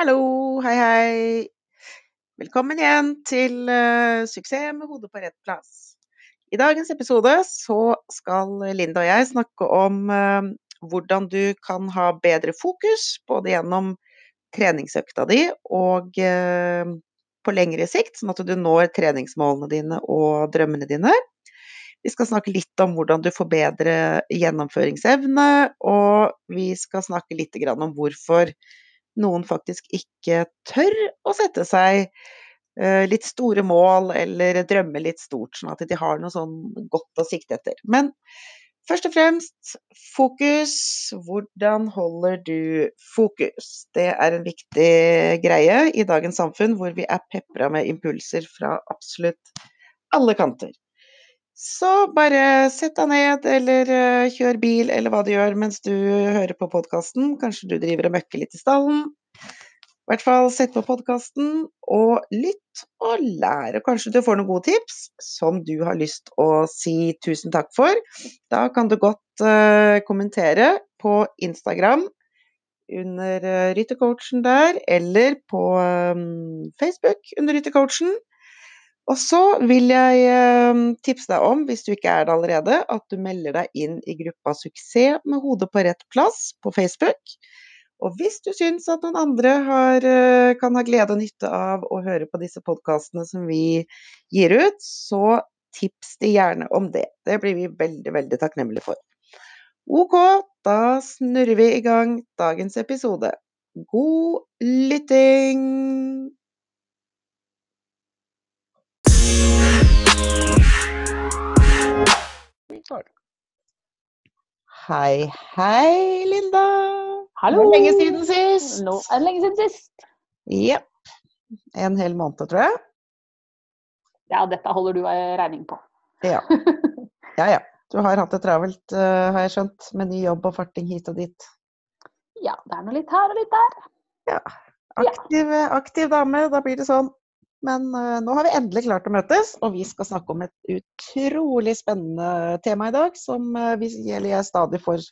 Hallo, hei, hei. Velkommen igjen til uh, Suksess med hodet på rett plass. I dagens episode så skal Linda og jeg snakke om uh, hvordan du kan ha bedre fokus, både gjennom treningsøkta di og uh, på lengre sikt, sånn at du når treningsmålene dine og drømmene dine. Vi skal snakke litt om hvordan du får bedre gjennomføringsevne, og vi skal snakke litt om hvorfor noen faktisk ikke tør å sette seg uh, litt store mål eller drømme litt stort, sånn at de har noe sånn godt å sikte etter. Men først og fremst fokus. Hvordan holder du fokus? Det er en viktig greie i dagens samfunn hvor vi er pepra med impulser fra absolutt alle kanter. Så bare sett deg ned, eller uh, kjør bil, eller hva du gjør mens du hører på podkasten. Kanskje du driver og møkker litt i stallen. I hvert fall sett på podkasten og lytt og lær. Og kanskje du får noen gode tips som du har lyst å si tusen takk for. Da kan du godt uh, kommentere på Instagram under uh, Ryttercoachen der, eller på Facebook under Ryttercoachen. Og så vil jeg eh, tipse deg om, hvis du ikke er det allerede, at du melder deg inn i gruppa Suksess med hodet på rett plass på Facebook. Og hvis du syns at noen andre har, eh, kan ha glede og nytte av å høre på disse podkastene som vi gir ut, så tips de gjerne om det. Det blir vi veldig, veldig takknemlige for. Ok, da snurrer vi i gang dagens episode. God lytting! Hei, hei, Linda. Hallo. Er lenge siden sist. Nå er det lenge siden sist. Jepp. En hel måned, tror jeg. Ja, dette holder du regning på. Ja. ja, ja. Du har hatt det travelt, uh, har jeg skjønt, med ny jobb og farting hit og dit. Ja, det er nå litt her og litt der. Ja. Aktiv, aktiv dame, da blir det sånn. Men uh, nå har vi endelig klart å møtes, og vi skal snakke om et utrolig spennende tema i dag, som uh, vi, jeg stadig får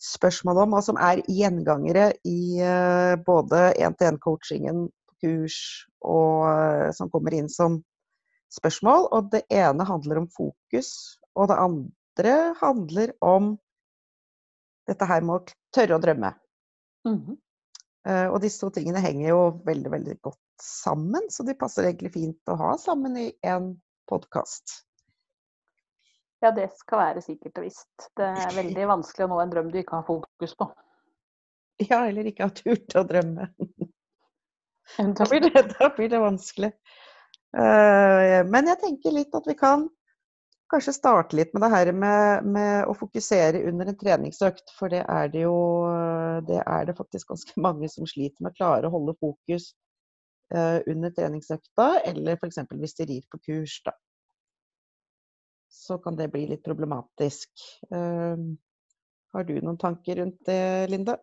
spørsmål om, og som er gjengangere i uh, både én-til-én-coachingen på kurs, og som kommer inn som spørsmål. Og det ene handler om fokus, og det andre handler om dette her med å tørre å drømme. Mm -hmm. Og disse to tingene henger jo veldig, veldig godt sammen, så de passer egentlig fint å ha sammen i en podkast. Ja, det skal være sikkert og visst. Det er veldig vanskelig å nå en drøm du ikke har fokus på. Ja, eller ikke har turt å drømme. Da blir det, da blir det vanskelig. Uh, men jeg tenker litt at vi kan kanskje starte litt med det her med, med, å fokusere under en treningsøkt. For det er det jo det er det faktisk ganske mange som sliter med å klare å holde fokus eh, under treningsøkta, eller f.eks. hvis de rir på kurs. da. Så kan det bli litt problematisk. Eh, har du noen tanker rundt det, Linda?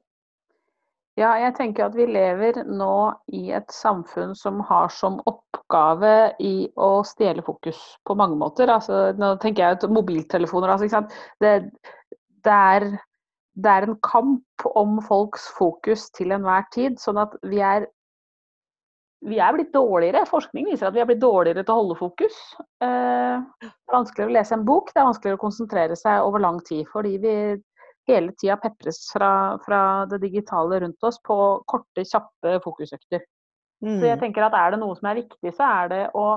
Ja, jeg tenker at vi lever nå i et samfunn som har som oppgave i å stjele fokus på mange måter. Altså, nå tenker jeg ut mobiltelefoner. Altså, det, det, er, det, er, en kamp om folks fokus til enhver tid. Sånn at vi er, vi er blitt dårligere. Forskning viser at vi er blitt dårligere til å holde fokus. Eh, det er vanskeligere å lese en bok, det er vanskeligere å konsentrere seg over lang tid. fordi vi hele tida pepres fra, fra, det digitale rundt oss på korte, kjappe fokusøkter. Mm. Så jeg mm. tenker at er det noe som er viktig, så er det å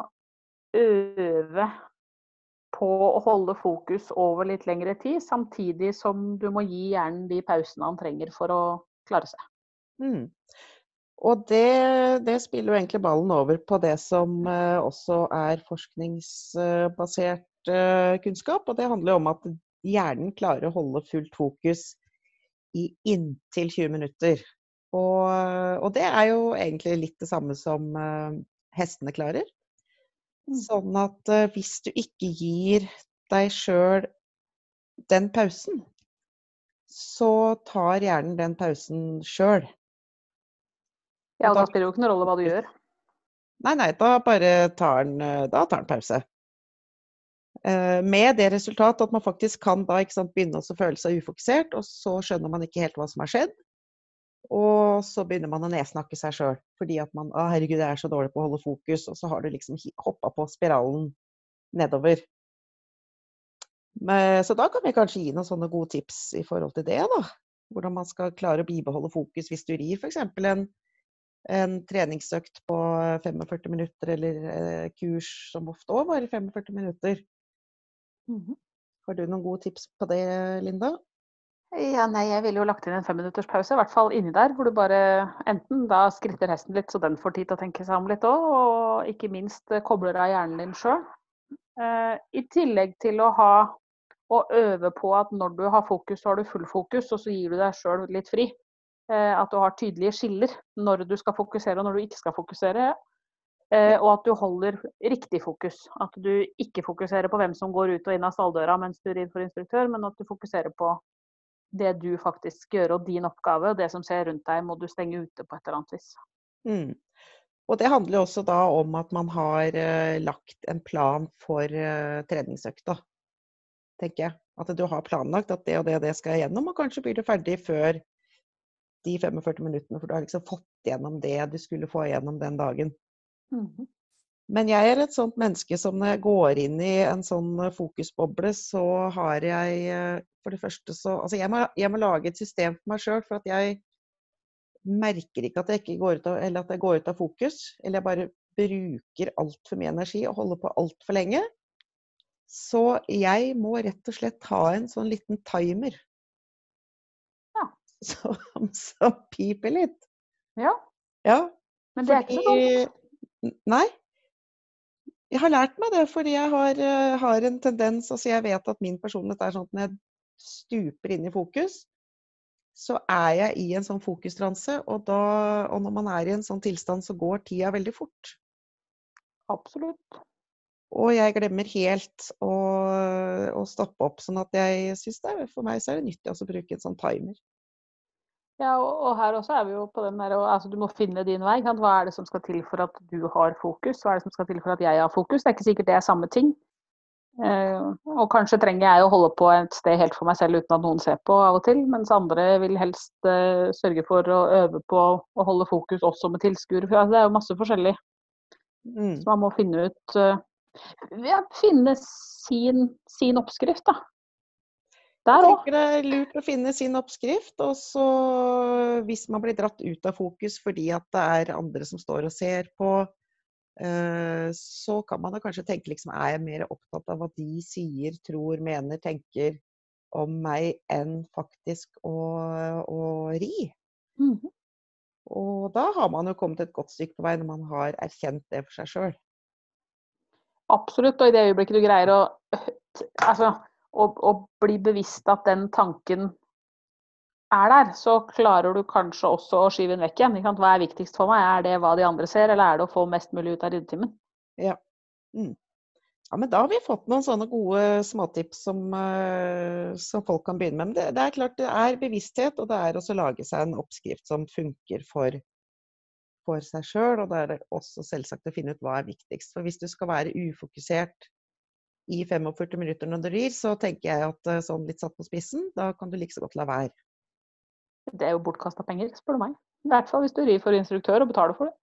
øve på å holde fokus over litt lengre tid, samtidig som du må gi hjernen de pausene han trenger for å klare seg. Mm. Og det, det, spiller jo egentlig ballen over på det som uh, også er forskningsbasert uh, kunnskap. Og det handler jo om at hjernen klarer å holde fullt fokus i inntil 20 minutter. Og, og, det er jo egentlig litt det samme som uh, hestene klarer. Sånn at uh, hvis du ikke gir deg sjøl den pausen, så tar hjernen den pausen sjøl. Ja, da spiller det jo ikke noen rolle hva du gjør. Nei, nei, da bare tar den, eh, da tar den pause. Eh, med det resultat at man faktisk kan da sant, begynne å føle seg ufokusert, og så skjønner man ikke helt hva som har skjedd. Og så begynner man å nedsnakke seg sjøl fordi at man Å, herregud, jeg er så dårlig på å holde fokus. Og så har du liksom hoppa på spiralen nedover. Men, så da kan vi kanskje gi noen sånne gode tips i forhold til det, da. Hvordan man skal klare å bibeholde fokus hvis du rir f.eks. en en treningsøkt på 45 minutter, eller eh, kurs som ofte òg varer 45 minutter. Mm -hmm. Har du noen gode tips på det, Linda? Ja, nei, jeg ville jo lagt inn en femminutters pause, i hvert fall inni der. Hvor du bare enten da skritter hesten litt, så den får tid til å tenke seg om litt òg. Og ikke minst eh, kobler av hjernen din sjøl. Eh, I tillegg til å ha og øve på at når du har fokus, så har du full fokus, og så gir du deg sjøl litt fri. Eh, at du har tydelige skiller når du skal fokusere og når du ikke skal fokusere. Eh, og at du holder riktig fokus. At du ikke fokuserer på hvem som går ut og inn av stalldøra mens du rir for instruktør, men at du fokuserer på det du faktisk gjør og din oppgave. Og det som skjer rundt deg, må du stenge ute på et eller annet vis. Mm. Og det handler også da om at man har uh, lagt en plan for uh, treningsøkta, tenker jeg. At du har planlagt at det og det og det skal jeg gjennom, og kanskje blir du ferdig før de 45 minuttene, for du har liksom fått gjennom det du skulle få gjennom den dagen. Mm -hmm. Men jeg er et sånt menneske som når jeg går inn i en sånn eh, fokusboble, så har jeg eh, for det første så Altså jeg må, jeg må lage et system for meg sjøl, for at jeg merker ikke at jeg ikke går ut av, eller at jeg går ut av fokus. Eller jeg bare bruker altfor mye energi og holder på altfor lenge. Så jeg må rett og slett ha en sånn liten timer som, som piper litt. Ja. ja. Men det er ikke så dumt. Nei. Jeg har lært meg det fordi jeg har, eh, har, en tendens Altså jeg vet at min personlighet er sånn at når jeg stuper inn i fokus, så er jeg i en sånn fokustranse. Og, og når man er i en sånn tilstand, så går tida veldig fort. Absolutt. Og jeg glemmer helt å, å stoppe opp. Sånn at jeg syns det for meg så er det nyttig å bruke en sånn timer. Ja, og, her også er vi jo på den der altså Du må finne din vei. Hva er det som skal til for at du har fokus? Hva er det som skal til for at jeg har fokus? Det er ikke sikkert det er samme ting. Eh, og kanskje trenger jeg å holde på et sted helt for meg selv uten at noen ser på av og til. Mens andre vil helst eh, sørge for å øve på å holde fokus også med tilskuere. For det er jo masse forskjellig. Mm. Så man må finne ut eh, ja, Finne sin, sin oppskrift, da. Der òg. Det er lurt å finne sin oppskrift. Og så hvis man blir dratt ut av fokus fordi at det er andre som står og ser på, eh, så kan man da kanskje tenke liksom Er jeg mer opptatt av hva de sier, tror, mener, tenker om meg enn faktisk å, å ri? Mm -hmm. Og da har man jo kommet et godt stykke på vei når man har erkjent det for seg sjøl. Absolutt. Og i det øyeblikket du greier å Altså og, og bli bevisst at den tanken er der, så klarer du kanskje også å skyve den vekk igjen. Hva er viktigst for meg? Er det hva de andre ser, eller er det å få mest mulig ut av ryddetimen? Ja. Mm. ja. men da har vi fått noen sånne gode småtips som, uh, som folk kan begynne med. Men det, det, er klart det er bevissthet, og det er også å lage seg en oppskrift som funker for, for seg sjøl. Og det er også selvsagt å finne ut hva er viktigst. For hvis du skal være ufokusert i 45 minutter når du rir, så tenker jeg at eh, sånn litt satt på spissen, da kan du like så godt la være. Det er jo bortkasta penger, spør du meg. I hvert fall hvis du rir for instruktør og betaler for det.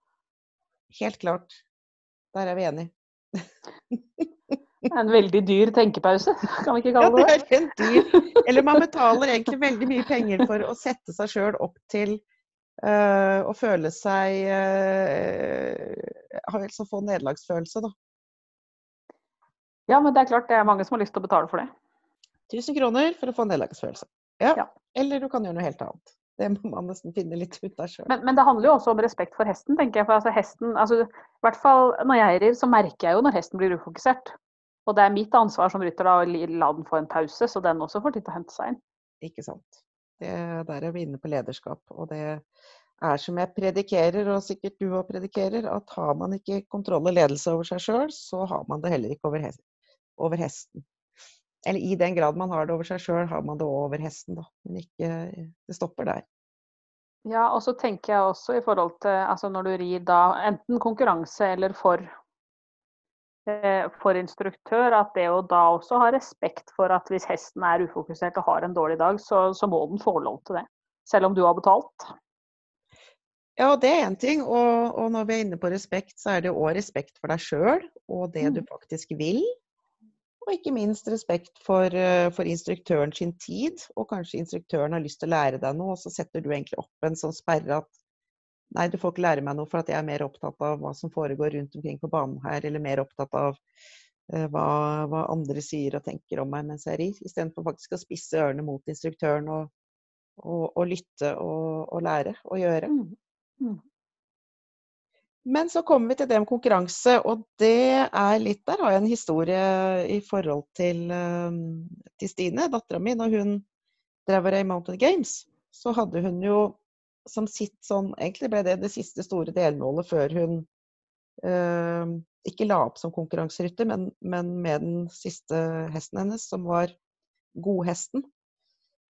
Helt klart. Der er vi enige. en veldig dyr tenkepause, kan vi ikke kalle det Ja, det er en dyr Eller man betaler egentlig veldig mye penger for å sette seg sjøl opp til uh, å føle seg uh, Altså få nederlagsfølelse, da. Ja, men det er klart det er mange som har lyst til å betale for det. 1000 kroner for å få en nederlagsfølelse. Ja. ja. Eller du kan gjøre noe helt annet. Det må man nesten finne litt ut av sjøl. Men, men, det handler jo også om respekt for hesten, tenker jeg. For altså hesten, altså, i hvert fall når jeg rir, så merker jeg jo når hesten blir ufokusert. Og det er mitt ansvar som rytter da, å la den få en pause, så den også får tid til å hente seg inn. Ikke sant. Det, der er vi inne på lederskap. Og det er som jeg predikerer, og sikkert du òg predikerer, at har man ikke kontroll og ledelse over seg sjøl, så har man det heller ikke over hesten over hesten. Eller i den grad man har det over seg sjøl, har man det over hesten, da. Men ikke Det stopper der. Ja, og så tenker jeg også i forhold til altså når du rir da enten konkurranse eller for, eh, for instruktør, at det å da også ha respekt for at hvis hesten er ufokusert og har en dårlig dag, så, så må den få lov til det. Selv om du har betalt. Ja, det er én ting. Og, og, når vi er inne på respekt, så er det òg respekt for deg sjøl og det mm. du faktisk vil. Og ikke minst respekt for, eh, for, instruktøren sin tid. Og kanskje instruktøren har lyst til å lære deg noe, og så setter du egentlig opp en sånn sperre at nei, du får ikke lære meg noe for at jeg er mer opptatt av hva som foregår rundt omkring på banen her, eller mer opptatt av uh, hva, hva, andre sier og tenker om meg mens jeg rir. Istedenfor faktisk å spisse ørene mot instruktøren og, og, og lytte og, og, lære og gjøre. Mm. Mm. Men så kommer vi til det med konkurranse, og det er litt Der har jeg en historie i forhold til, ehm, til Stine, dattera mi. Når hun drev og rei Mountain Games, så hadde hun jo som sitt sånn Egentlig ble det det siste store delmålet før hun øh, ikke la opp som konkurranserytter, men, men, med den siste hesten hennes, som var godhesten.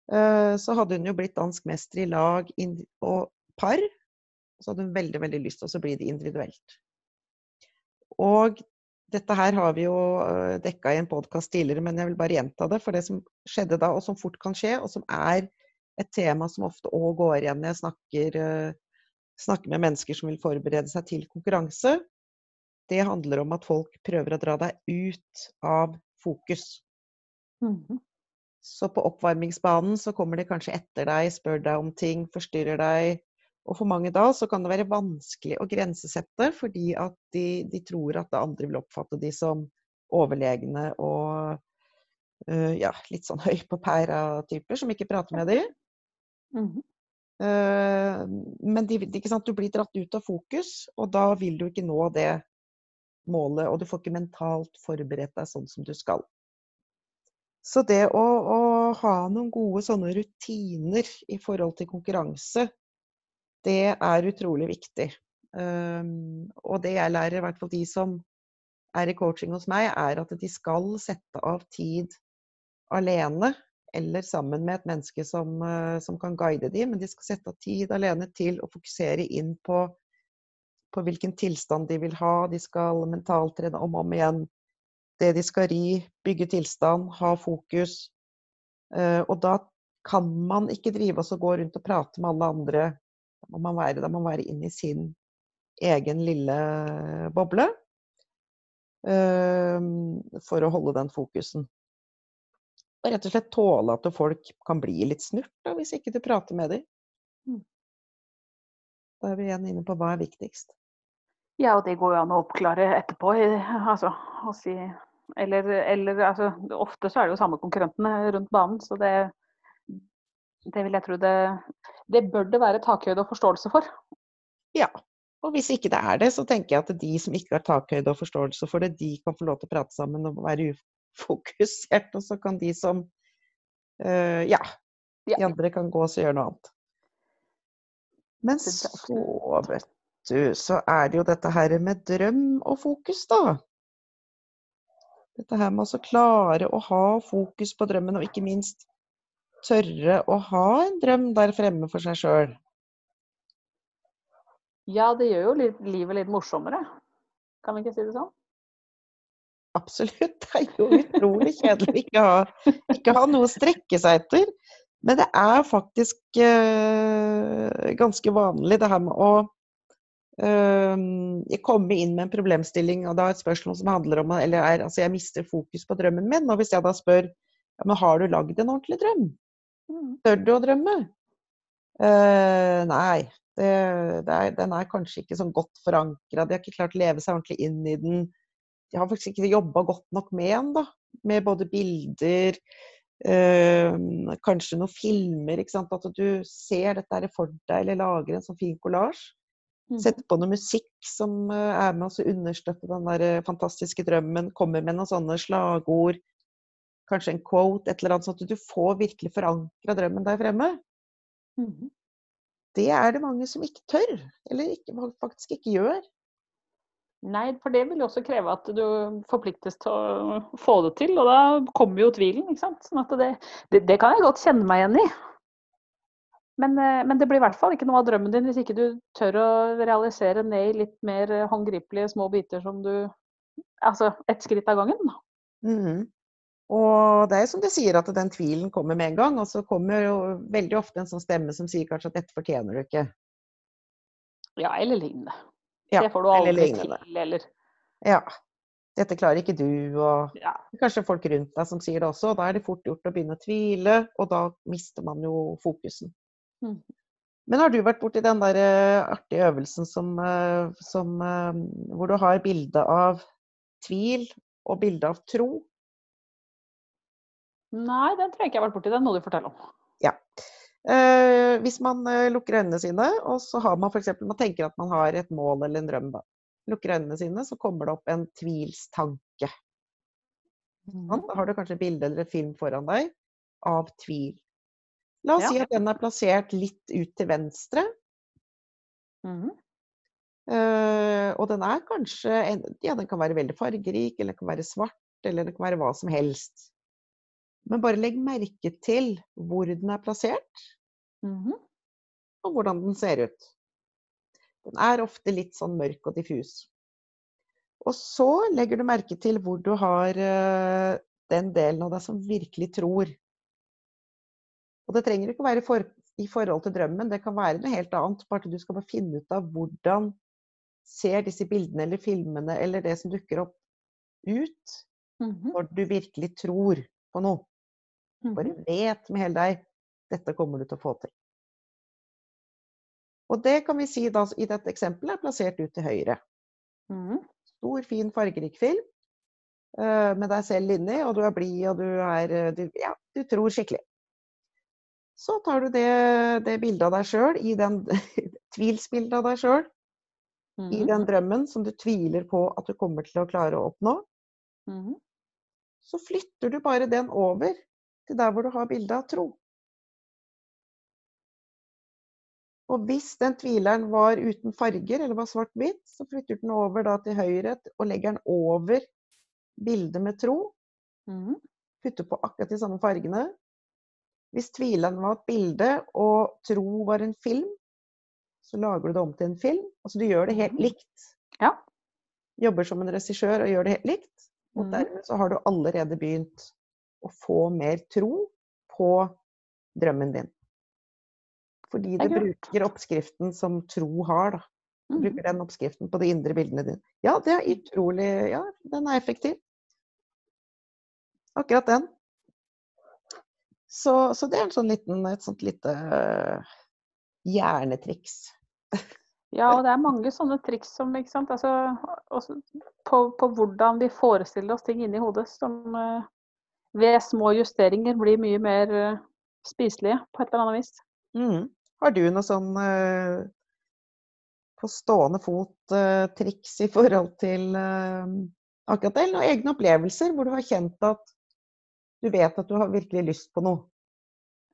Uh, så hadde hun jo blitt dansk mester i lag og par så hadde hun veldig, veldig lyst til å bli det individuelt. Og dette her har vi jo øh, dekka i en podkast tidligere, men jeg vil bare gjenta det. For det som skjedde da, og som fort kan skje, og som er et tema som ofte òg går igjen når jeg snakker, øh, snakker, med mennesker som vil forberede seg til konkurranse, det handler om at folk prøver å dra deg ut av fokus. Mm -hmm. Så på oppvarmingsbanen så kommer de kanskje etter deg, spør deg om ting, forstyrrer deg, og for mange da så kan det være vanskelig å grensesette, fordi at de, de tror at det andre vil oppfatte de som overlegne og uh, ja, litt sånn høy på pæra-typer som ikke prater med dem. Mm -hmm. uh, men de, de, du blir dratt ut av fokus, og da vil du ikke nå det målet, og du får ikke mentalt forberedt deg sånn som du skal. Så det å, å ha noen gode sånne rutiner i forhold til konkurranse, det er utrolig viktig. Um, og det jeg lærer, i hvert fall de som er i coaching hos meg, er at de skal sette av tid alene eller sammen med et menneske som, uh, som kan guide dem, men de skal sette av tid alene til å fokusere inn på, på hvilken tilstand de vil ha. De skal mentalt trene om og om igjen det de skal ri, bygge tilstand, ha fokus. Uh, og da kan man ikke drive og gå rundt og prate med alle andre må man være, da må man være inne i sin egen lille boble uh, for å holde den fokusen. Og rett og slett tåle at folk kan bli litt snurt da, hvis ikke du prater med dem. Mm. Da er vi igjen inne på hva er viktigst. Ja, og det går jo an å oppklare etterpå. Altså, å si Eller, eller altså, ofte så er det jo samme konkurrentene rundt banen, så det, det vil jeg tro det Det bør det være takhøyde og forståelse for. Ja. Og hvis ikke det er det, så tenker jeg at de som ikke har takhøyde og forståelse for det, de kan få lov til å prate sammen og være ufokusert. Og så kan de som uh, ja, de andre kan gå og gjøre noe annet. Men så, vet du, så er det jo dette her med drøm og fokus, da. Dette her med å klare å ha fokus på drømmen, og ikke minst tørre å ha en drøm der fremme for seg sjøl? Ja, det gjør jo litt, livet litt morsommere. Kan vi ikke si det sånn? Absolutt. Det er jo utrolig kjedelig å ikke ha, ikke ha noe å strekke seg etter. Men det er faktisk uh, ganske vanlig det her med å uh, komme inn med en problemstilling, og da et spørsmål som handler om eller er, altså jeg mister fokus på drømmen min. Og hvis jeg da spør ja, men har du lagd en ordentlig drøm? Mm. Tør du å drømme? Uh, nei, det, det er, den er kanskje ikke sånn godt forankra. De har ikke klart å leve seg ordentlig inn i den. De har faktisk ikke jobba godt nok med den, da. Med både bilder, uh, kanskje noen filmer. ikke sant? At du ser dette for deg, eller lager en sånn fin kollasj. Mm. Setter på noe musikk som uh, er med oss og understøtter den der fantastiske drømmen. Kommer med noen sånne slagord kanskje en quote, et eller annet, sånn at du får virkelig forankra drømmen der fremme. Mm. Det er det mange som ikke tør, eller ikke, faktisk ikke gjør. Nei, for det vil jo også kreve at du forpliktes til å få det til, og da kommer jo tvilen. ikke sant? Sånn at det, det, det kan jeg godt kjenne meg igjen i. Men, eh, men, det blir i hvert fall ikke noe av drømmen din hvis ikke du tør å realisere ned i litt mer håndgripelige små biter som du Altså ett skritt av gangen. Mm. Og det er som du sier, at den tvilen kommer med en gang. Og så kommer jo veldig ofte en sånn stemme som sier kanskje at dette fortjener du ikke. Ja, eller lignende. Ja, det får du eller aldri lignende. til, eller Ja. Dette klarer ikke du, og ja. kanskje folk rundt deg som sier det også. og Da er det fort gjort å begynne å tvile, og da mister man jo fokusen. Mm. Men har du vært borti den der eh, artige øvelsen som, eh, som eh, Hvor du har bilde av tvil og bilde av tro? Nei, den tror jeg ikke jeg har vært borti. Den må du fortelle om. Eh, hvis man eh, lukker øynene sine, og så har man f.eks. Man tenker at man har et mål eller en drøm, da. Lukker øynene sine, så kommer det opp en tvilstanke. sant? Da har du kanskje et bilde eller en film foran deg av tvil. La oss Ja. si at den er plassert litt ut til venstre, Mm. eh, og den er kanskje en, Ja, den kan være veldig fargerik, eller den kan være svart, eller den kan være hva som helst. Men bare legg merke til hvor den er plassert. Mhm. og hvordan den ser ut. Den er ofte litt sånn mørk og diffus. Og så legger du merke til hvor du har uh, den delen av deg som virkelig tror. Og det trenger ikke å være for, i forhold til drømmen, det kan være noe helt annet. Bare at du skal bare finne ut av hvordan ser disse bildene eller filmene eller det som dukker opp, ut Mhm. når du virkelig tror på noe. Bare Mhm. vet med hele deg dette kommer du til å få til. Og det kan vi si da i dette eksempelet er plassert ut til høyre. Mhm. Stor, fin, fargerik film eh, med deg selv inni, og du er blid og du er eh, du, Ja, du tror skikkelig. Så tar du det, det bildet av deg sjøl, i den tvilsbildet av deg sjøl, i Mhm. den drømmen som du tviler på at du kommer til å klare å oppnå. Mm. Så flytter du bare den over til der hvor du har bilde av tro. Og hvis den tvileren var uten farger eller var svart-hvitt, så flytter den over da til høyre og legger den over bildet med tro. Mm. Putter på akkurat de samme fargene. Hvis tvileren var et bilde og tro var en film, så lager du det om til en film. Altså du gjør det helt Mhm. likt. Ja. Jobber som en regissør og gjør det helt likt. Og Mhm. dermed så har du allerede begynt å få mer tro på drømmen din. Fordi du er bruker oppskriften som tro har, da. Du bruker den oppskriften på de indre bildene dine. Ja, det er utrolig Ja, den er effektiv. Akkurat den. Så, så det er en sånn liten, et sånt lite uh, hjernetriks. Ja, og det er mange sånne triks som, ikke sant, altså, på, på hvordan vi forestiller oss ting inni hodet som eh, ved små justeringer blir mye mer eh, spiselige på et eller annet vis. Mm. Har du noe sånn øh, på stående fot øh, triks i forhold til akkurat det, eller egne opplevelser hvor du har kjent at du vet at du har virkelig lyst på noe?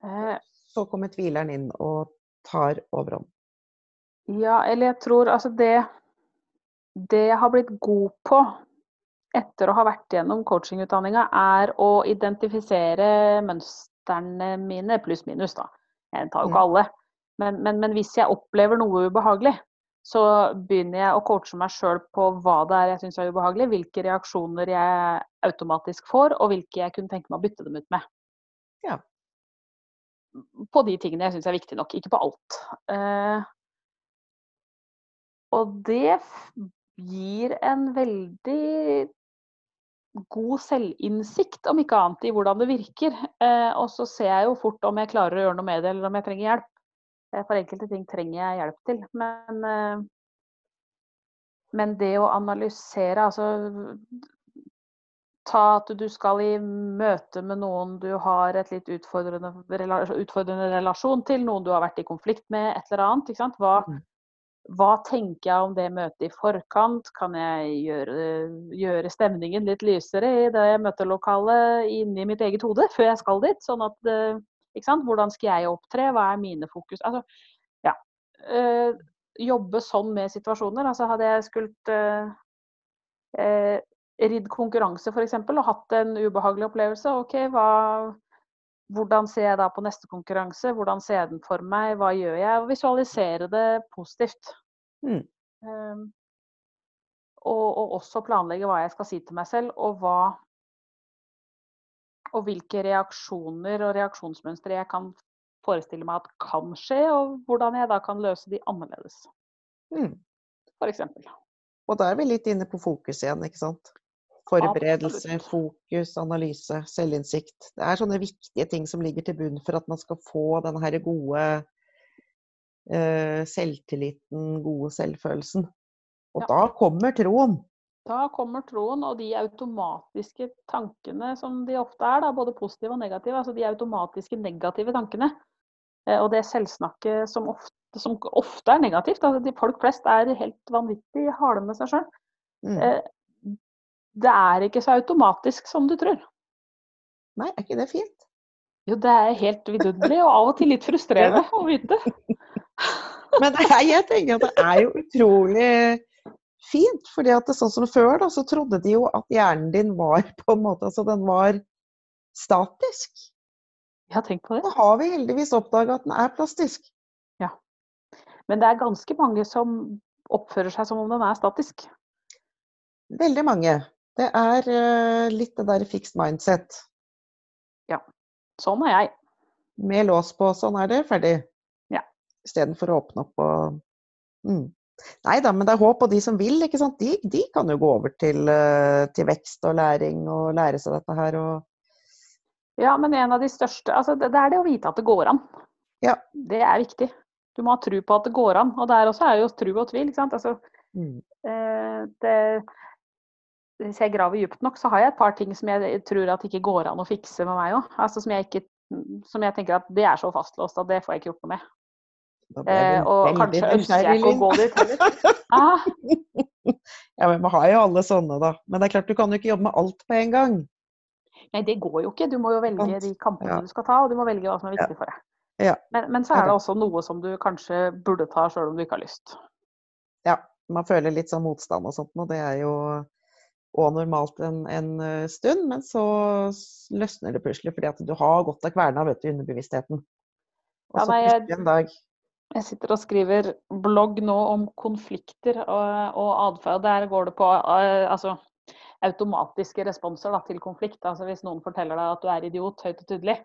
Eh, Så kommer tvileren inn og tar overhånd. ja, eller jeg tror altså det Det jeg har blitt god på etter å ha vært gjennom coachingutdanninga, er å identifisere mønstrene mine, pluss-minus, da. Jeg tar jo ikke alle. Men, men, men hvis jeg opplever noe ubehagelig, så begynner jeg å coache meg sjøl på hva det er jeg syns er ubehagelig, hvilke reaksjoner jeg automatisk får, og hvilke jeg kunne tenke meg å bytte dem ut med. Ja. På de tingene jeg syns er viktige nok, ikke på alt. Uh, og det gir en veldig god selvinnsikt, om ikke annet, i hvordan det virker. Eh, og så ser jeg jo fort om jeg klarer å gjøre noe med det, eller om jeg trenger hjelp. Eh, For enkelte ting trenger jeg hjelp til. Men, eh, men det å analysere, altså Ta at du skal i møte med noen du har et litt utfordrende, utfordrende relasjon til, noen du har vært i konflikt med, et eller annet. Hva, Mhm. Hva tenker jeg om det møtet i forkant? Kan jeg gjøre, gjøre stemningen litt lysere i det møtelokalet inni mitt eget hode før jeg skal dit? Sånn at, eh? Hvordan skal jeg opptre? Hva er mine fokus? Altså, ja. Eh, jobbe sånn med situasjoner. Altså hadde jeg skult eh, eh, ridd konkurranse f.eks. og hatt en ubehagelig opplevelse, OK, hva hvordan ser jeg da på neste konkurranse? Hvordan ser jeg den for meg? Hva gjør jeg? Og visualisere det positivt. Mm. Um, og, og også planlegge hva jeg skal si til meg selv, og hva Og hvilke reaksjoner og reaksjonsmønstre jeg kan forestille meg at kan skje, og hvordan jeg da kan løse de annerledes. Mm. For eksempel. Og da er vi litt inne på fokus igjen, ikke sant? Forberedelse, fokus, analyse, selvinnsikt. Det er sånne viktige ting som ligger til bunn for at man skal få den her gode uh, selvtilliten, gode selvfølelsen. Og Ja. da kommer troen. Da kommer troen og de automatiske tankene som de ofte er, da, både positive og negative. Altså de automatiske negative tankene. Eh, Og det selvsnakket som ofte, som ofte er negativt. Altså de folk flest er helt vanvittig harde med seg sjøl. Mm. Det er ikke så automatisk som du tror. Nei, er ikke det fint? Jo, det er helt vidunderlig, og av og til litt frustrerende å vite. Men det er, jeg tenker at det er jo utrolig fint. fordi at det, sånn som før, da, så trodde de jo at hjernen din var på en måte Altså den var statisk. Ja, tenk på det. Nå har vi heldigvis oppdaga at den er plastisk. Ja. Men det er ganske mange som oppfører seg som om den er statisk. Veldig mange. Det er eh, litt det der fixed mindset. Ja. Sånn er jeg. Med lås på, sånn er det, ferdig. Ja. Istedenfor å åpne opp og mm. Nei da, men det er håp, og de som vil, ikke sant, de, de kan jo gå over til, eh, til vekst og læring og lære seg dette her og Ja, men en av de største altså det, det er det å vite at det går an. Ja. Det er viktig. Du må ha tro på at det går an. Og der også er jo tro og tvil. ikke sant? Altså, mm. eh, det, hvis jeg graver dypt nok, så har jeg et par ting som jeg tror at ikke går an å fikse med meg òg. Altså, som, jeg ikke, som jeg tenker at det er så fastlåst at det får jeg ikke gjort noe med. Eh, og kanskje ønsker jeg ikke å gå dit heller. Ah, Ja, men vi har jo alle sånne, da. Men det er klart, du kan jo ikke jobbe med alt på en gang. nei, det går jo ikke. Du må jo velge de kampene Ja. du skal ta, og du må velge hva som er viktig for deg. Ja. Men, men så er er det også noe som du kanskje burde ta sjøl om du ikke har lyst. Ja, man føler litt sånn motstand og sånt, og det er jo òg normalt en, en eh, stund, men så løsner det plutselig fordi at du har gått av kverna vet du, i underbevisstheten. Og Ja, så nei, jeg- en dag Jeg sitter og skriver blogg nå om konflikter og, og atferd. Der går det på eh, altså, automatiske responser da, til konflikt. Altså Hvis noen forteller deg at du er idiot høyt og tydelig,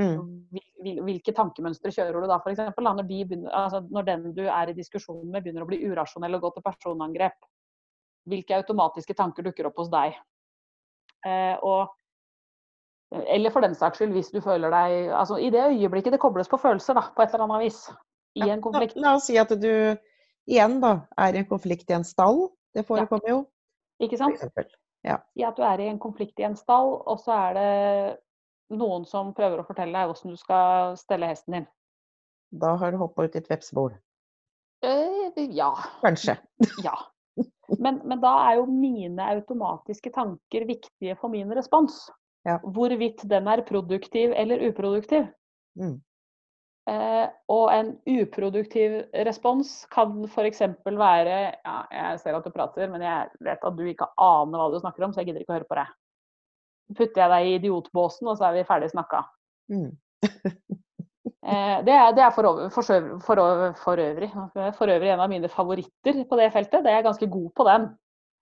mm, hvil- hvil- hvilke tankemønstre kjører du da f.eks.? Når, de begynner- altså, når den du er i diskusjon med begynner å bli urasjonell og gå til personangrep. Hvilke automatiske tanker dukker opp hos deg? Eh, og eller for den saks skyld, hvis du føler deg altså I det øyeblikket det kobles på følelser, da, på et eller annet vis, i en konflikt. La, la oss si at du igjen da er i en konflikt i en stall. Det forekommer jo, Ikke sant? Ja. I at du er i en konflikt i en stall, og så er det noen som prøver å fortelle deg hvordan du skal stelle hesten din. Da har du hoppa ut i et vepsebol. Eh, ja. Kanskje. Ja. Men, men da er jo mine automatiske tanker viktige for min respons. Ja. Hvorvidt den er produktiv eller uproduktiv. Mm. Eh, og en uproduktiv respons kan f.eks. være ja, Jeg ser at du prater, men jeg vet at du ikke aner hva du snakker om, så jeg gidder ikke å høre på deg. Putter jeg deg i idiotbåsen, og så er vi ferdig snakka. Mm. Eh, det, er, det er for, over, for, søv- for, øvrig, for øvrig en av mine favoritter på det feltet. Det er jeg ganske god på den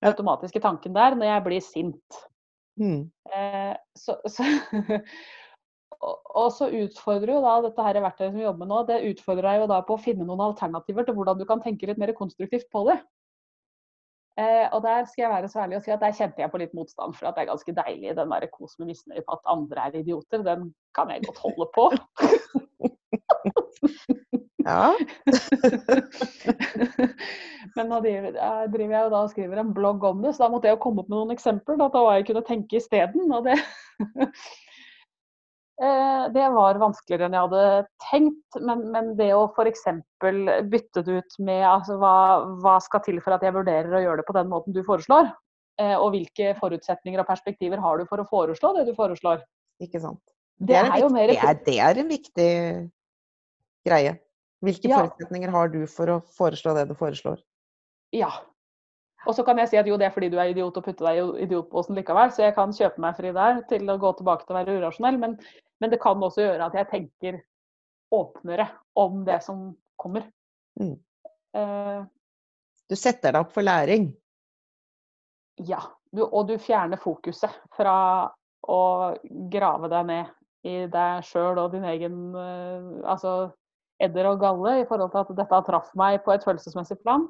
automatiske tanken der når jeg blir sint. Mm. Eh, så, så, og, og så utfordrer jo da dette her verktøyet som vi jobber med nå, det utfordrer deg jo da på å finne noen alternativer til hvordan du kan tenke litt mer konstruktivt på det. Eh, og der skal jeg være så ærlig og si at der kjente jeg på litt motstand, for at det er ganske deilig den der kos med misnøye på at andre er idioter. Den kan jeg godt holde på. Ja. Men nå driver, driver jeg jo da og skriver en blogg om det, så da måtte jeg jo komme opp med noen eksempler da, på hva jeg kunne tenke isteden. Og det Eh, Det var vanskeligere enn jeg hadde tenkt, men, men det å f.eks. bytte det ut med altså, hva, hva skal til for at jeg vurderer å gjøre det på den måten du foreslår? Eh, Og hvilke forutsetninger og perspektiver har du for å foreslå det du foreslår? Ikke sant. Det det, er jo viktig, mer det, er, det er en viktig greie. Hvilke Ja. forutsetninger har du for å foreslå det du foreslår? Ja. Og så kan jeg si at jo, det er fordi du er idiot og putte deg i idiotposen likevel, så jeg kan kjøpe meg fri der til å gå tilbake til å være urasjonell, men, men det kan også gjøre at jeg tenker åpnere om det som kommer. Mm. Uh, Du setter deg opp for læring. ja. Du, og du fjerner fokuset fra å grave deg ned i deg sjøl og din egen uh, altså edder og galle i forhold til at dette har traff meg på et følelsesmessig plan.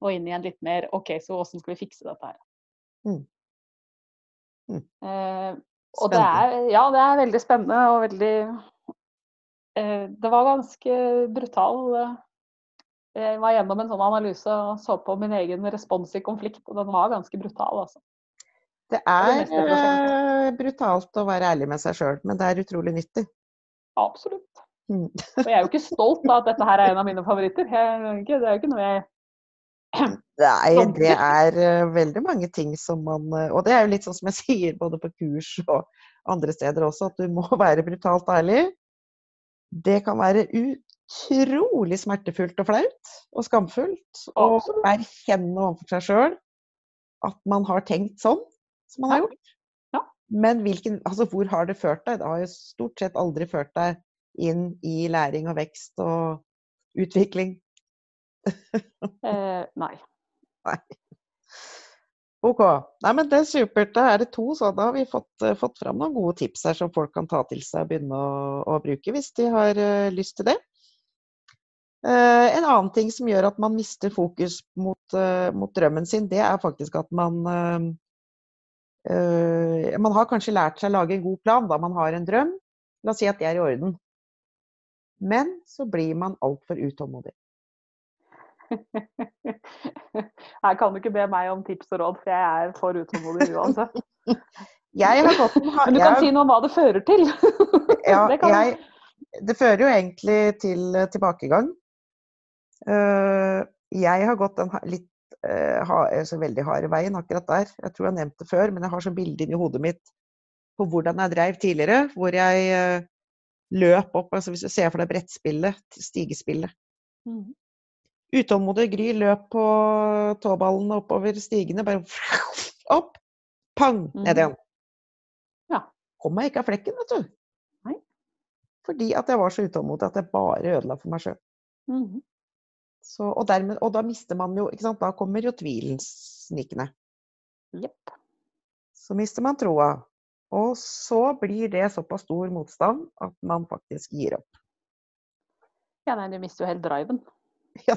Og inn i en litt mer OK, så åssen skal vi fikse dette her? Mm. Mm. Eh, og det er, ja, det er veldig spennende og veldig eh, Det var ganske brutal eh, Jeg var gjennom en sånn analyse og så på min egen respons i konflikt, og den var ganske brutal, altså. Det er eh, brutalt å være ærlig med seg sjøl, men det er utrolig nyttig. Absolutt. Mm. og jeg er jo ikke stolt av at dette her er en av mine favoritter. Jeg, det er jo ikke noe jeg Nei, det er uh, veldig mange ting som man uh, Og det er jo litt sånn som jeg sier både på kurs og andre steder også, at du må være brutalt ærlig. Det kan være utrolig smertefullt og flaut og skamfullt å erkjenne overfor seg sjøl at man har tenkt sånn som man har gjort. Men hvilken, altså, hvor har det ført deg? Det har jo stort sett aldri ført deg inn i læring og vekst og utvikling. eh, nei. nei. OK. Nei, men det er supert. Da er det to, så da har vi fått, uh, fått fram noen gode tips her som folk kan ta til seg og begynne å, å bruke hvis de har uh, lyst til det. Uh, en annen ting som gjør at man mister fokus mot, mot drømmen sin, det er faktisk at man Man har kanskje lært seg å lage en god plan da man har en drøm. La oss si at det er i orden. Men så blir man altfor utålmodig. Her kan du ikke be meg om tips og råd, for jeg er for utålmodig uansett. Jeg har gått Men du kan jeg... si noe om hva det fører til. ja, det, jeg, det, fører jo egentlig til uh, tilbakegang. Uh, jeg har gått den litt uh, ha, altså veldig harde veien akkurat der. Jeg tror jeg har nevnt det før, men jeg har sånn bilde inni hodet mitt på hvordan jeg dreiv tidligere. Hvor jeg løp opp altså Hvis du ser for deg brettspillet, stigespillet. Mm. Utålmodig Gry løp på tåballene oppover stigene, bare opp, pang, ned mm. igjen. Ja. Kom meg ikke av flekken, vet du. Nei. Fordi at jeg var så utålmodig at jeg bare ødela for meg sjøl. Mm. Og, og, da mister man jo ikke sant? Da kommer jo tvilen snikende. Yep. Så mister man troa. Og så blir det såpass stor motstand at man faktisk gir opp. Ja, nei, du mister jo helt driven. Ja,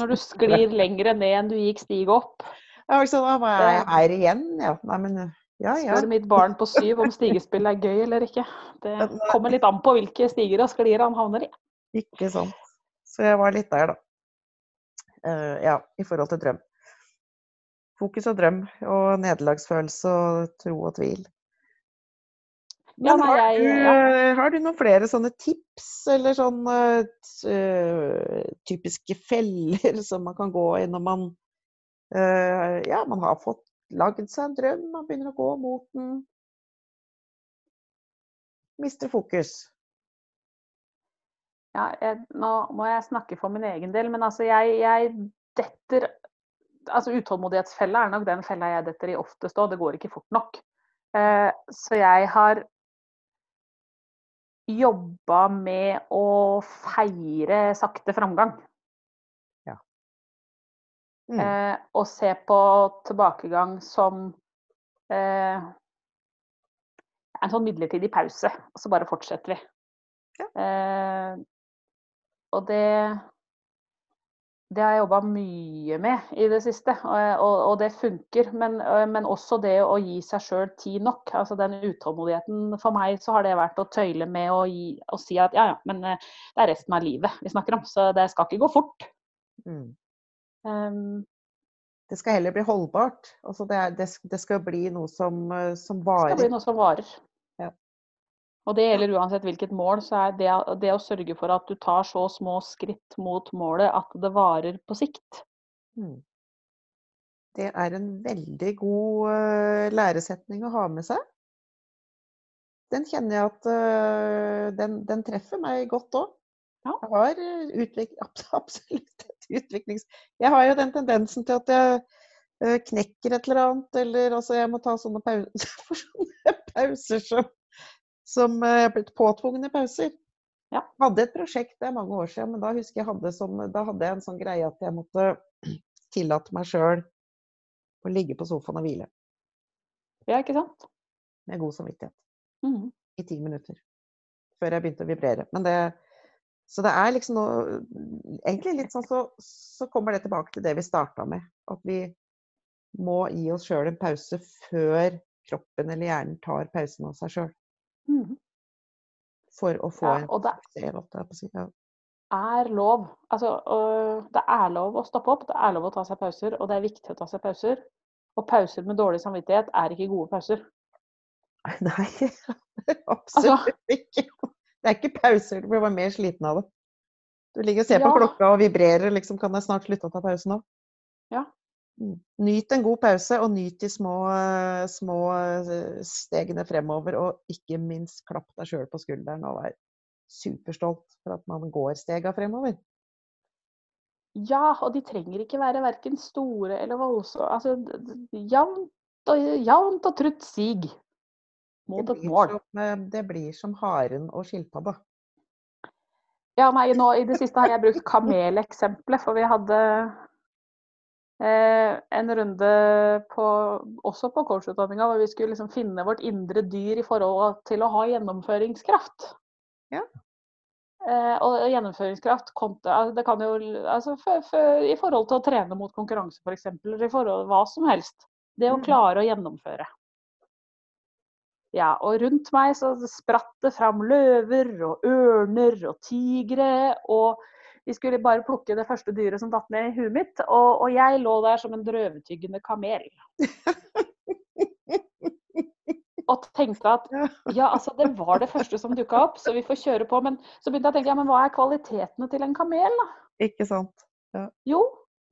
Når du sklir lenger ned enn du gikk stig opp. Ja, altså, da var jeg her igjen, ja. Nei, men ja, ja. Spør mitt barn på syv om stigespill er gøy eller ikke. Det kommer litt an på hvilke stiger og sklier han havner i. Ikke sant. Så jeg var litt der, da. Uh, ja, i forhold til drøm. Fokus og drøm, og nederlagsfølelse og tro og tvil. Men har, du, ja. har, du, noen flere sånne tips, eller sånne uh, typiske feller som man kan gå i når man uh, Ja, man har fått lagd seg en drøm, man begynner å gå mot den. Mister fokus. Ja, jeg, nå må jeg snakke for min egen del, men altså jeg, jeg detter Altså utålmodighetsfella er nok den fella jeg detter i oftest òg, det går ikke fort nok. Så jeg har jobba med å feire sakte framgang. Ja. Mm. Eh, og se på tilbakegang som eh, en sånn midlertidig pause, og så bare fortsetter vi. Ja. Eh, og det det har jeg jobba mye med i det siste, og, og det funker. Men, men, også det å gi seg sjøl tid nok. Altså den utålmodigheten. For meg så har det vært å tøyle med å, gi, å si at ja, ja, men det er resten av livet vi snakker om. Så det skal ikke gå fort. Mm. Um, det skal heller bli holdbart. Altså det, er, det, det skal bli noe som, som varer. Det skal bli noe som varer. Og det gjelder uansett hvilket mål, så er det, det, å sørge for at du tar så små skritt mot målet at det varer på sikt. Mm. Det er en veldig god uh, læresetning å ha med seg. Den kjenner jeg at uh, den, den, treffer meg godt òg. Ja. Jeg har utvik, absolutt utviklings... Jeg har jo den tendensen til at jeg knekker et eller annet, eller altså jeg må ta sånne pauser, sånne pauser som som er eh, blitt påtvungne pauser. Ja. Hadde et prosjekt, det er mange år siden, men da husker jeg hadde sånn, da hadde jeg en sånn greie at jeg måtte tillate meg sjøl å ligge på sofaen og hvile. Ja, ikke sant? Med god samvittighet. Mm. I ti minutter. Før jeg begynte å vibrere. Men det Så det er liksom noe Egentlig litt sånn så, så kommer det tilbake til det vi starta med. At vi må gi oss sjøl en pause før kroppen eller hjernen tar pausen av seg sjøl. Mhm. For å få Ja, en det suksess. Ja. er lov. Altså, det er lov å stoppe opp, det er lov å ta seg pauser, og det er viktig å ta seg pauser. Og pauser med dårlig samvittighet er ikke gode pauser. Nei, absolutt ikke. Det er ikke pauser, du blir bare mer sliten av det. Du ligger og ser på klokka og vibrerer, liksom. Kan jeg snart slutte å ta pause nå? Ja. Nyt en god pause, og nyt de små, små eh, stegene fremover. Og ikke minst klapp deg sjøl på skulderen og vær superstolt for at man går stega fremover. Ja, og de trenger ikke være verken store eller voldsomme. Altså, jevnt og, jevnt og trutt sig mot et mål. som, eh, det blir som haren og skilpadda. Ja, nei, nå i det siste har jeg brukt kameleksempelet, for vi hadde en runde på, også på coachutdanninga hvor vi skulle liksom finne vårt indre dyr i forhold til å ha gjennomføringskraft. Ja. Eh, og gjennomføringskraft kontra Det kan jo altså, for, for, I forhold til å trene mot konkurranse, f.eks., eller i forhold til hva som helst. Det å Mhm. klare å gjennomføre. Ja, og rundt meg så spratt det fram løver og ørner og tigre. Og vi skulle bare plukke det første dyret som datt ned i huet mitt. Og, og jeg lå der som en drøvtyggende kamel. Og tenkte at ja, altså det var det første som dukka opp, så vi får kjøre på. Men så begynte jeg å tenke ja, men hva er kvalitetene til en kamel, da? Ikke sant? Jo,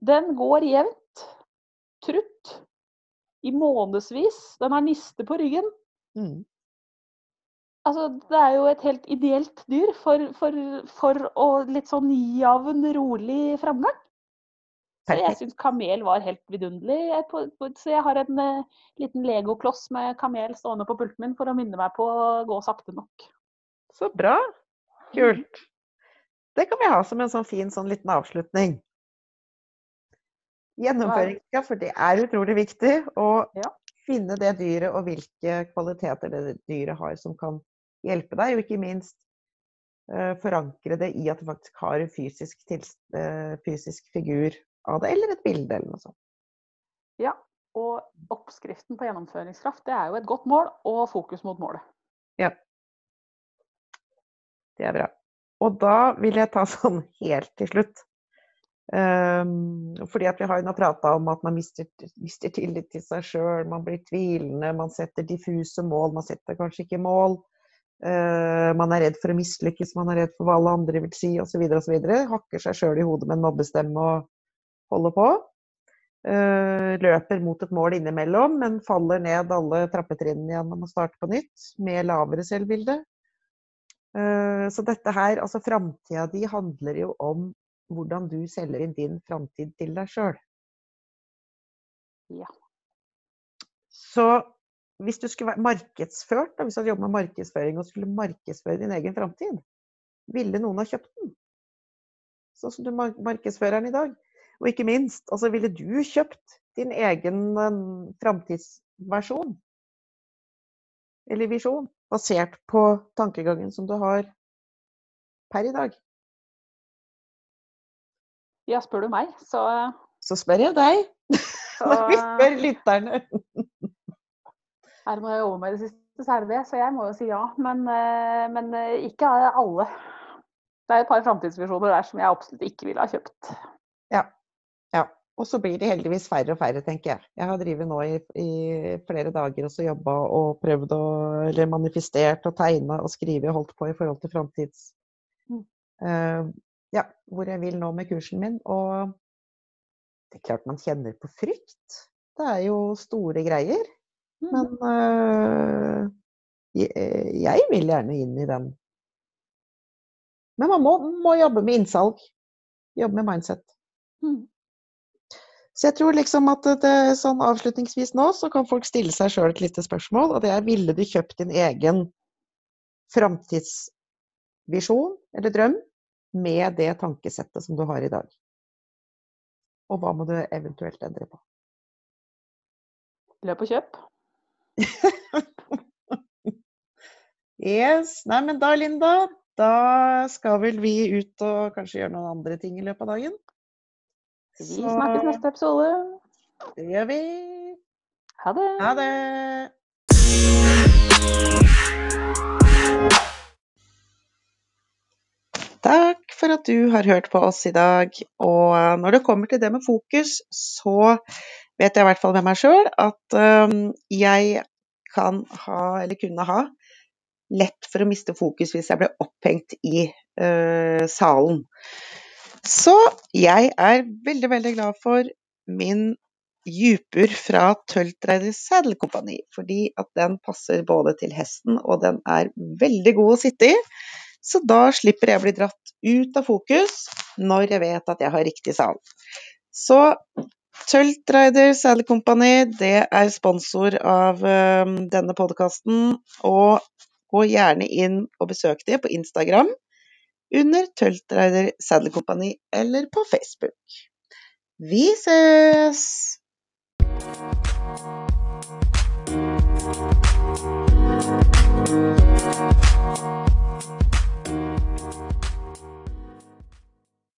den går jevnt. Trutt. I månedsvis. Den har niste på ryggen. Mm. Altså, det er jo et helt ideelt dyr for, for, for å litt sånn en rolig framgang. Så jeg syns kamel var helt vidunderlig. Så jeg har en eh, liten legokloss med kamel stående på pulten min for å minne meg på å gå sakte nok. Så bra. Kult. Det kan vi ha som en sånn fin sånn liten avslutning. Gjennomføringskraft, for det er utrolig viktig. å finne det dyret og hvilke kvaliteter det dyret har som kan hjelpe deg. Og ikke minst uh, forankre det i at du faktisk har en fysisk, eh, fysisk figur av det, eller et bilde eller noe sånt. Ja, og oppskriften på gjennomføringskraft det er jo et godt mål og fokus mot målet. Ja. Det er bra. Og da vil jeg ta sånn helt til slutt. Um, fordi at vi har jo nå prata om at man mister, mister tillit til seg sjøl, man blir tvilende, man setter diffuse mål, man setter kanskje ikke mål. Eh, man er redd for å mislykkes, man er redd for hva alle andre vil si osv. osv. Hakker seg sjøl i hodet med en mobbestemme og holder på. Eh, løper mot et mål innimellom, men faller ned alle trappetrinnene igjen og må starte på nytt med lavere selvbilde. Eh, Så dette her, altså framtida di handler jo om hvordan du selger inn din framtid til deg sjøl. Ja. Så hvis du skulle vært markedsført, da, hvis du hadde jobbet med markedsføring og skulle markedsføre din egen framtid, ville noen ha kjøpt den? Sånn som du mar- markedsfører den i dag. Og ikke minst, altså ville du kjøpt din egen framtidsversjon? Eller visjon? Basert på tankegangen som du har per i dag. Ja, spør du meg, så, Så spør jeg deg. så Når vi spør lytterne. Er det noe jeg jobber med i det siste, så er det det. Så jeg må jo si ja. Men, eh, men eh, ikke alle. Det er et par framtidsvisjoner der som jeg absolutt ikke ville ha kjøpt. Ja. ja. Og så blir det heldigvis færre og færre, tenker jeg. Jeg har drevet nå i, i flere dager og så jobba og prøvd å Eller manifestert og tegna og skrevet og holdt på i forhold til framtids... Mm. Uh, ja, hvor jeg vil nå med kursen min. Og det er klart man kjenner på frykt. Det er jo store greier. Men øh, jeg, jeg vil gjerne inn i den. Men man må, må jobbe med innsalg. Jobbe med mindset. Mm. Så jeg tror liksom at det, sånn avslutningsvis nå, så kan folk stille seg sjøl et lite spørsmål. Og det er ville du kjøpt din egen framtidsvisjon eller drøm med det tankesettet som du har i dag? Og hva må du eventuelt endre på? Løp og kjøp. Yes. Nei, men da, Linda, Da skal vel vi ut og kanskje gjøre noen andre ting i løpet av dagen. Vi snakkes neste episode. Det gjør vi. Ha det. Ha det. Takk for at du har hørt på oss i dag. Og når det kommer til det med fokus, så vet jeg i hvert fall med meg sjøl at um, jeg kan ha, eller kunne ha, lett for å miste fokus hvis jeg ble opphengt i uh, salen. Så jeg er veldig, veldig glad for min Djupur fra Tøltreider Saddle fordi at den passer både til hesten og den er veldig god å sitte i. Så da slipper jeg å bli dratt ut av fokus når jeg vet at jeg har riktig sal. Så Tølt Rider Saddle Company, det er sponsor av ehm, denne podkasten. Og gå gjerne inn og besøk dem på Instagram under Tølt Rider Saddle Company, eller på Facebook. Vi ses!